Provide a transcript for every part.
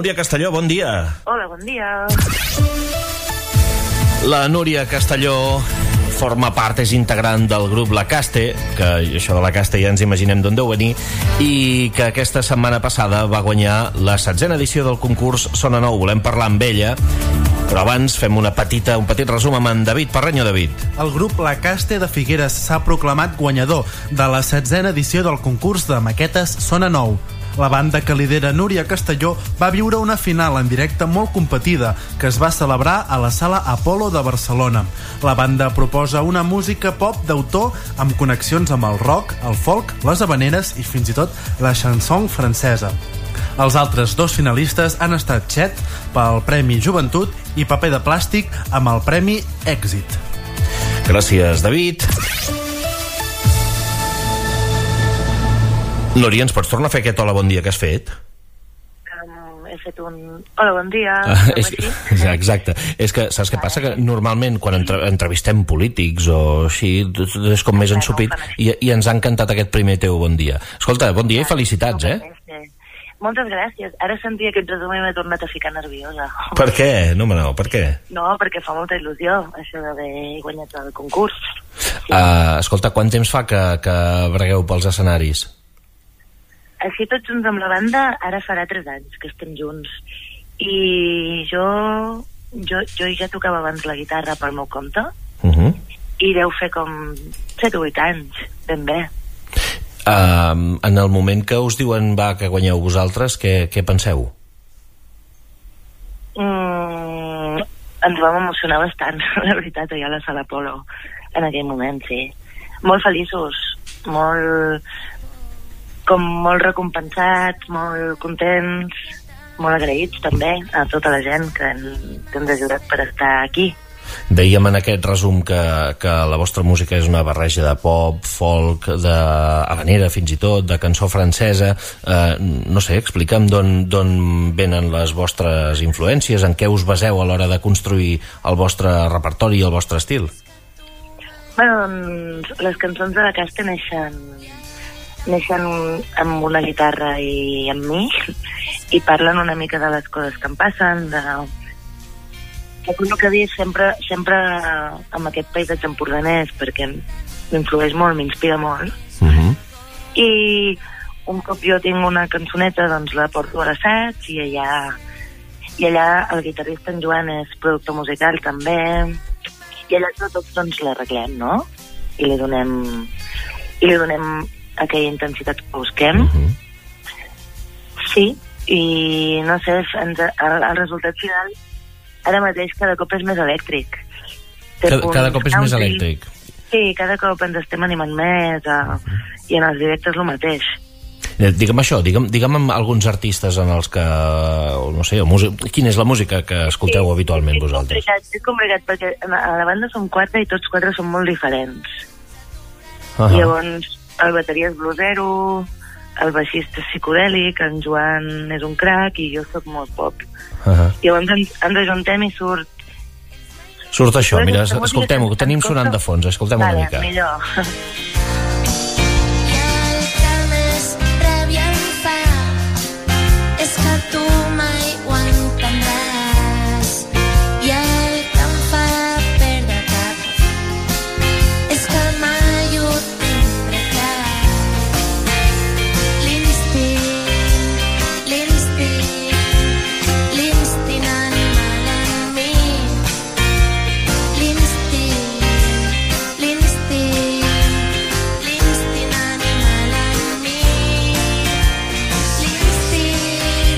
Núria Castelló, bon dia. Hola, bon dia. La Núria Castelló forma part, és integrant del grup La Caste, que això de La Caste ja ens imaginem d'on deu venir, i que aquesta setmana passada va guanyar la setzena edició del concurs Sona Nou. Volem parlar amb ella, però abans fem una petita, un petit resum amb en David Parrenyo, David. El grup La Caste de Figueres s'ha proclamat guanyador de la setzena edició del concurs de maquetes Sona Nou. La banda que lidera Núria Castelló va viure una final en directe molt competida que es va celebrar a la sala Apolo de Barcelona. La banda proposa una música pop d'autor amb connexions amb el rock, el folk, les habaneres i fins i tot la chanson francesa. Els altres dos finalistes han estat Chet pel Premi Joventut i Paper de Plàstic amb el Premi Èxit. Gràcies, David. Núria, ens pots tornar a fer aquest hola bon dia que has fet? Um, he fet un... Hola, bon dia. Ah, és, exacte. És que saps què passa? Que normalment quan entre, entrevistem polítics o així, és com més ensupit, i, i ens ha encantat aquest primer teu bon dia. Escolta, bon dia i felicitats, eh? Sí. Moltes gràcies. Ara sentia aquest resum i m'he tornat a ficar nerviosa. Per què? No, no, per què? No, perquè fa molta il·lusió, això d'haver guanyat el concurs. Uh, escolta, quant temps fa que, que bregueu pels escenaris? Així tots junts amb la banda, ara farà 3 anys que estem junts. I jo, jo, jo ja tocava abans la guitarra pel meu compte, Uh -huh. i deu fer com 7 o 8 anys, ben bé. Uh, en el moment que us diuen va, que guanyeu vosaltres, què, què penseu? Mm, ens vam emocionar bastant, la veritat, allà a la sala Polo, en aquell moment, sí. Molt feliços, molt... com molt recompensats, molt contents, molt agraïts també a tota la gent que, en, que ens ha ajudat per estar aquí. Dèiem en aquest resum que, que la vostra música és una barreja de pop, folk, de habanera fins i tot, de cançó francesa. Eh, no sé, explica'm d'on venen les vostres influències, en què us baseu a l'hora de construir el vostre repertori i el vostre estil. Bueno, doncs, les cançons de la Casta neixen, neixen amb una guitarra i amb mi i parlen una mica de les coses que em passen, de, que el que dic sempre, sempre amb aquest paisatge empordanès perquè m'influeix molt, m'inspira molt Uh -huh. i un cop jo tinc una cançoneta doncs la porto a l'assaig i allà i allà el guitarrista en Joan és productor musical també i allà tots doncs l'arreglem, no? I li donem i li donem aquella intensitat que busquem Uh -huh. sí, i no sé, ens, el, el resultat final ara mateix cada cop és més elèctric Té Cada, cada cop és més elèctric. Sí, cada cop ens estem animant més a, i en els directes el mateix. Eh, Digue'm això, digue'm, digue'm amb alguns artistes en els que, no sé, o música, quina és la música que escolteu Sí, habitualment és vosaltres? Complicat, és complicat perquè a la banda som quatre i tots quatre som molt diferents. Uh -huh. Llavors, el bateria és blusero, el baixista és psicodèlic, en Joan és un crac i jo sóc molt pop. uh -huh. Llavors ens, ens ajuntem i surt... Surt això, mira, escoltem-ho, tenim sonant de fons, escoltem una mica. millor.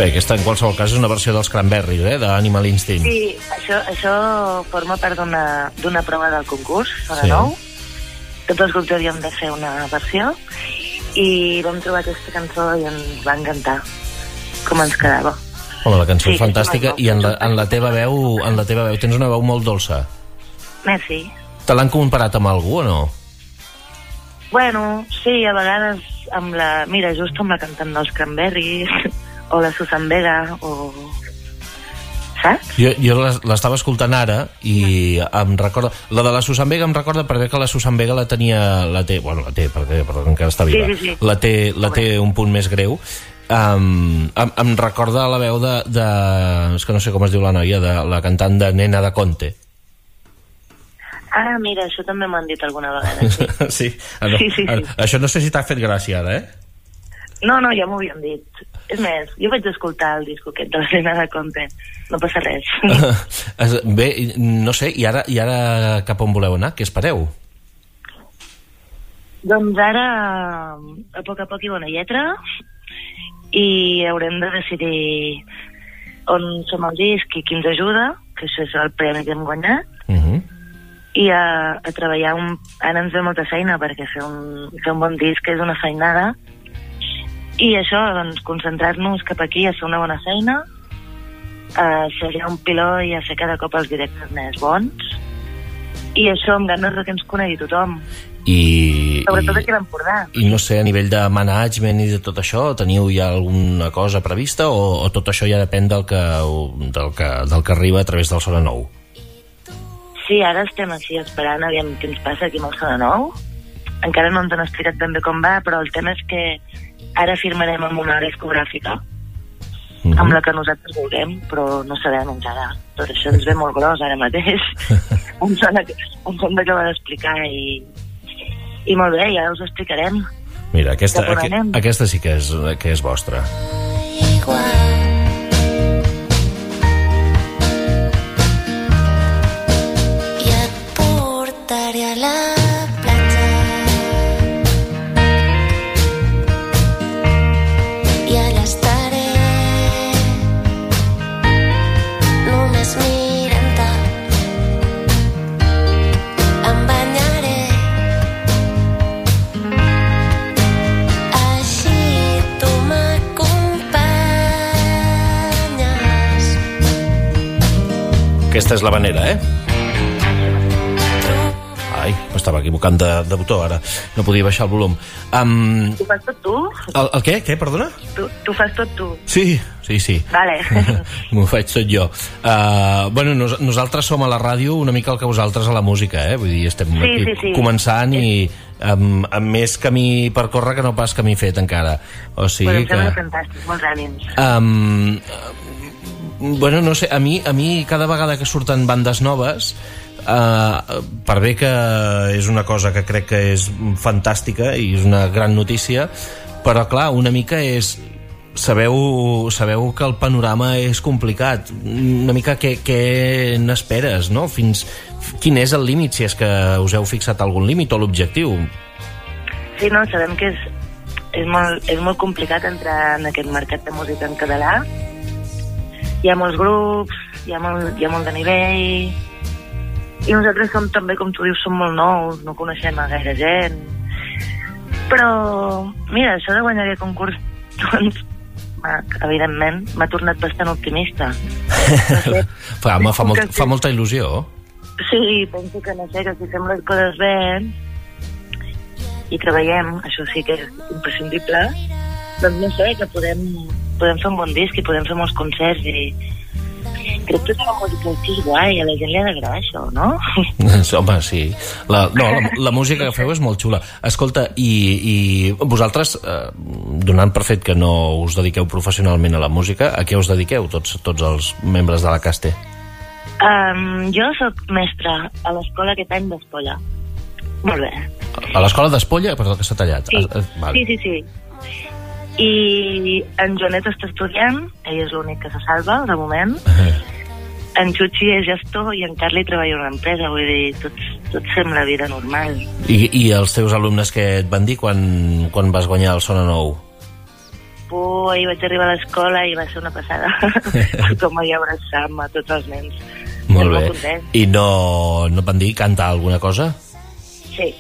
Bé, aquesta en qualsevol cas és una versió dels Cranberries, eh, d'Animal Instinct. Sí, això, això forma part d'una prova del concurs, Sona Sí. Nou. Tots els grups havíem de fer una versió i vam trobar aquesta cançó i ens va encantar com ens quedava. Home, la cançó Sí, és fantàstica i en la, en la teva veu en la teva veu tens una veu molt dolça. Merci. Te l'han comparat amb algú o no? Bueno, sí, a vegades amb la... Mira, just amb la cantant dels Cranberries o la Susan Vega o... Saps? Jo, jo l'es- l'estava escoltant ara i em recorda... La de la Susan Vega em recorda perquè que la Susan Vega la tenia... La té, bueno, la té, perquè, perquè encara està viva. Sí, sí, sí. La té, la té un punt més greu Um, em, em recorda la veu de, de... És que no sé com es diu la noia, de la cantant de Nena de Conte. Ah, mira, això també m'han dit alguna vegada. Sí. sí, a, Sí, sí, sí. a- això no sé si t'ha fet gràcia ara, eh? No, no, ja m'ho havien dit. És més, jo vaig escoltar el disco aquest de la Lena de Conte. No passa res. Es- Bé, no sé, i ara, i ara cap on voleu anar? Què espereu? doncs ara, a poc a poc hi una lletra i haurem de decidir on som el disc i qui ens ajuda, que això és el premi que hem guanyat, Uh -huh. i a, a treballar un... Ara ens ve molta feina perquè fer un, fer un bon disc és una feinada i això, doncs, concentrar-nos cap aquí a fer una bona feina a ser un piló i a fer cada cop els directes més bons i això amb ganes de que ens conegui tothom I, sobretot i, aquí a l'Empordà I no sé, a nivell de management i de tot això, teniu ja alguna cosa prevista o, o tot això ja depèn del que, del que, del que arriba a través del Sona Nou? Sí, ara estem així esperant aviam què ens passa aquí amb el Sona Nou. Encara no ens han explicat ben bé com va, però el tema és que ara firmarem amb una discogràfica, Mhm. amb la que nosaltres vulguem, però no sabem encara. Tot això ens ve molt gros ara mateix. ens han, ens han d'acabar d'explicar i, i molt bé, ja us ho explicarem. Mira, aquesta, aqu aquesta sí que és, que és vostra. igual. Aquesta és la vanera, eh? Ai, m'estava equivocant de, de botó ara. No podia baixar el volum. Um, Tu fas tot tu? el, el què? Què, perdona? Tu, tu fas tot tu. Sí, sí, sí. Vale. M'ho faig tot jo. Uh, bueno, nos, nosaltres som a la ràdio una mica el que vosaltres a la música, eh? Vull dir, estem Sí, aquí sí, sí. començant i amb, amb més camí per córrer que no pas camí fet encara. O sigui em sembla que... fantàstic, molts ànims. Um, bueno, no sé, a mi, a mi cada vegada que surten bandes noves uh, per bé que és una cosa que crec que és fantàstica i és una gran notícia però clar, una mica és sabeu, sabeu que el panorama és complicat una mica què, què n'esperes no? Fins, quin és el límit si és que us heu fixat algun límit o l'objectiu Sí, no, sabem que és, és, molt, és molt complicat entrar en aquest mercat de música en català. Hi ha molts grups, hi ha molt, hi ha molt de nivell, i nosaltres som també, com tu dius, som molt nous, no coneixem a gaire gent. Però, mira, això de guanyar aquest concurs, doncs, evidentment, m'ha tornat bastant optimista. fa, home, fa, molt, fa molta il·lusió Sí, penso que no sé, que si fem les coses bé i treballem, això sí que és imprescindible, doncs no sé, que podem, podem fer un bon disc i podem fer molts concerts i crec que és una música que és guai, a la gent li ha d'agradar això, no? Home, sí. La, no, la, la música que feu és molt xula. Escolta, i, i vosaltres, eh, donant per fet que no us dediqueu professionalment a la música, a què us dediqueu, tots, tots els membres de la Caste? Um, jo sóc mestra a l'escola aquest any d'Espolla. Molt bé. A l'escola d'Espolla? Perdó, que s'ha tallat. Sí, Ah, ah, vale. sí, sí, sí. I en Joanet està estudiant, ell és l'únic que se salva, de moment. En Xuxi és gestor i en Carli treballa a una empresa, vull dir, tots, tots fem la vida normal. I, I els teus alumnes què et van dir quan, quan vas guanyar el Sona Nou? Puh, ahir vaig arribar a l'escola i va ser una passada. Com ahir abraçar-me a tots els nens. Molt Estic bé. content. I no, no et van dir cantar alguna cosa? Sí,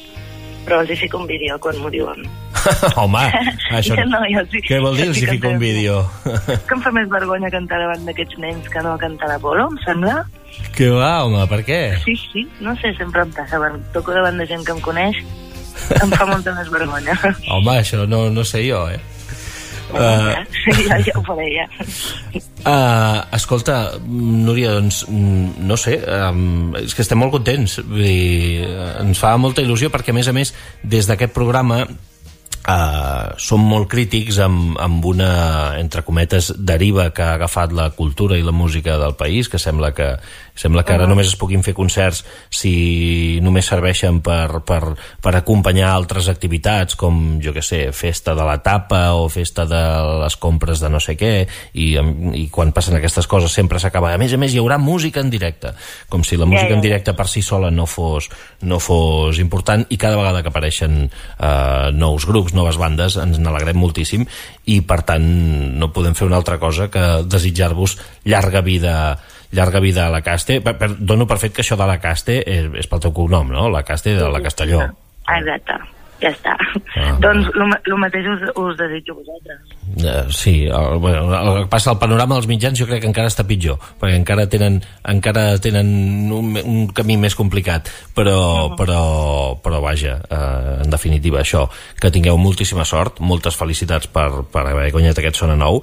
però els hi fico un vídeo quan m'ho diuen. Home, això... No, jo sí. Què vol dir jo si sí fico un vídeo? Que em fa més vergonya cantar davant d'aquests nens que no cantar l'Apolo, em sembla. que va, home, per què? Sí, sí, no sé, sempre em passa. Quan toco davant de gent que em coneix, em fa molta més vergonya. Home, això no, no sé jo, eh? Uh, ja, ja ho faré, ja. uh, escolta, Núria, doncs, mm, no sé, um, és que estem molt contents. Vull dir, eh, ens fa molta il·lusió perquè, a més a més, des d'aquest programa Uh, som molt crítics amb, amb una, entre cometes, deriva que ha agafat la cultura i la música del país, que sembla que, sembla que ara només es puguin fer concerts si només serveixen per, per, per acompanyar altres activitats, com, jo que sé, festa de la tapa o festa de les compres de no sé què, i, i quan passen aquestes coses sempre s'acaba. A més a més, hi haurà música en directe, com si la música en directe per si sola no fos, no fos important, i cada vegada que apareixen uh, nous grups, noves bandes, ens n'alegrem moltíssim i per tant no podem fer una altra cosa que desitjar-vos llarga vida llarga vida a la Caste. Per, per, dono per fet que això de la Caste és, és pel teu cognom, no? La Caste de la Castelló. Exacte, ja està. Ah. doncs el mateix us, us desitjo a vosaltres. Uh, sí, el, bueno, el que passa al panorama dels mitjans jo crec que encara està pitjor, perquè encara tenen, encara tenen un, un camí més complicat, però, però, però vaja, uh, en definitiva això, que tingueu moltíssima sort, moltes felicitats per, per haver guanyat aquest Sona Nou,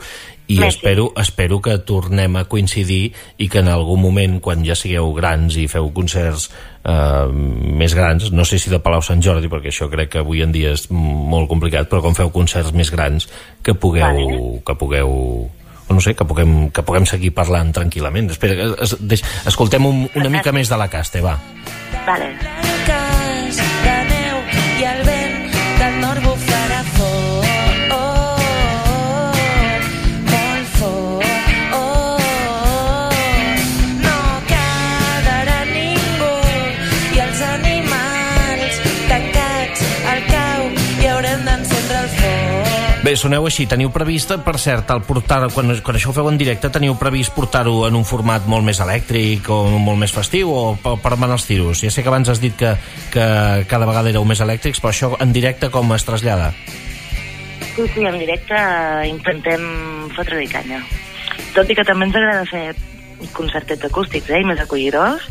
i Merci. espero, espero que tornem a coincidir i que en algun moment, quan ja sigueu grans i feu concerts eh, més grans, no sé si de Palau Sant Jordi, perquè això crec que avui en dia és molt complicat, però quan feu concerts més grans, que pugueu, Vale. que pugueu no sé, que puguem, que puguem seguir parlant tranquil·lament. Espera, es, deix, escoltem un, una mica més de la Caste, va. Vale. Bé, soneu així. Teniu previst, per cert, el portar, quan, quan això ho feu en directe, teniu previst portar-ho en un format molt més elèctric o molt més festiu o per, per manar els tiros? Ja sé que abans has dit que, que cada vegada éreu més elèctrics, però això en directe com es trasllada? Sí, sí, en directe intentem fotre-hi canya. Tot i que també ens agrada fer concertets acústics, eh, i més acollidors,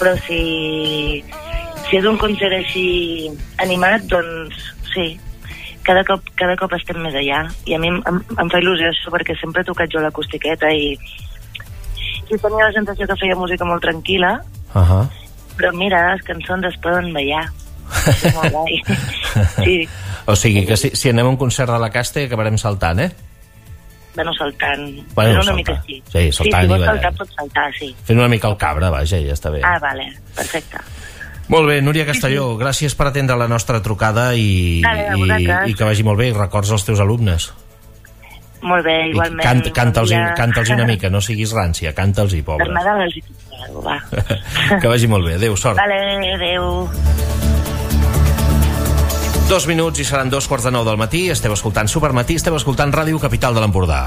però si, si és un concert així animat, doncs sí, cada cop, cada cop estem més allà. I a mi em, em, em fa il·lusió això, perquè sempre he tocat jo l'acustiqueta i, i tenia la sensació que feia música molt tranquil·la, Uh -huh. però mira, les cançons es poden ballar. Sí, O sigui, que si, si anem a un concert de la Caste acabarem saltant, eh? bueno, saltant. Bueno, Però una saltar. mica sí. Sí, saltant sí, si vols saltar, pots saltar, sí. Fent una mica el cabra, vaja, ja està bé. Ah, vale, perfecte. Molt bé, Núria Castelló, gràcies per atendre la nostra trucada i, Vale, a i, i que vagi molt bé. I records als teus alumnes. Molt bé, I igualment. cant, canta'ls, Bon dia. canta'ls una mica, no siguis rància, canta'ls i Per pobres. Nadal els hi va. que vagi molt bé. Adéu, sort. Vale, adéu. Dos minuts i seran dos quarts de nou del matí. Esteu escoltant Supermatí, esteu escoltant Ràdio Capital de l'Empordà.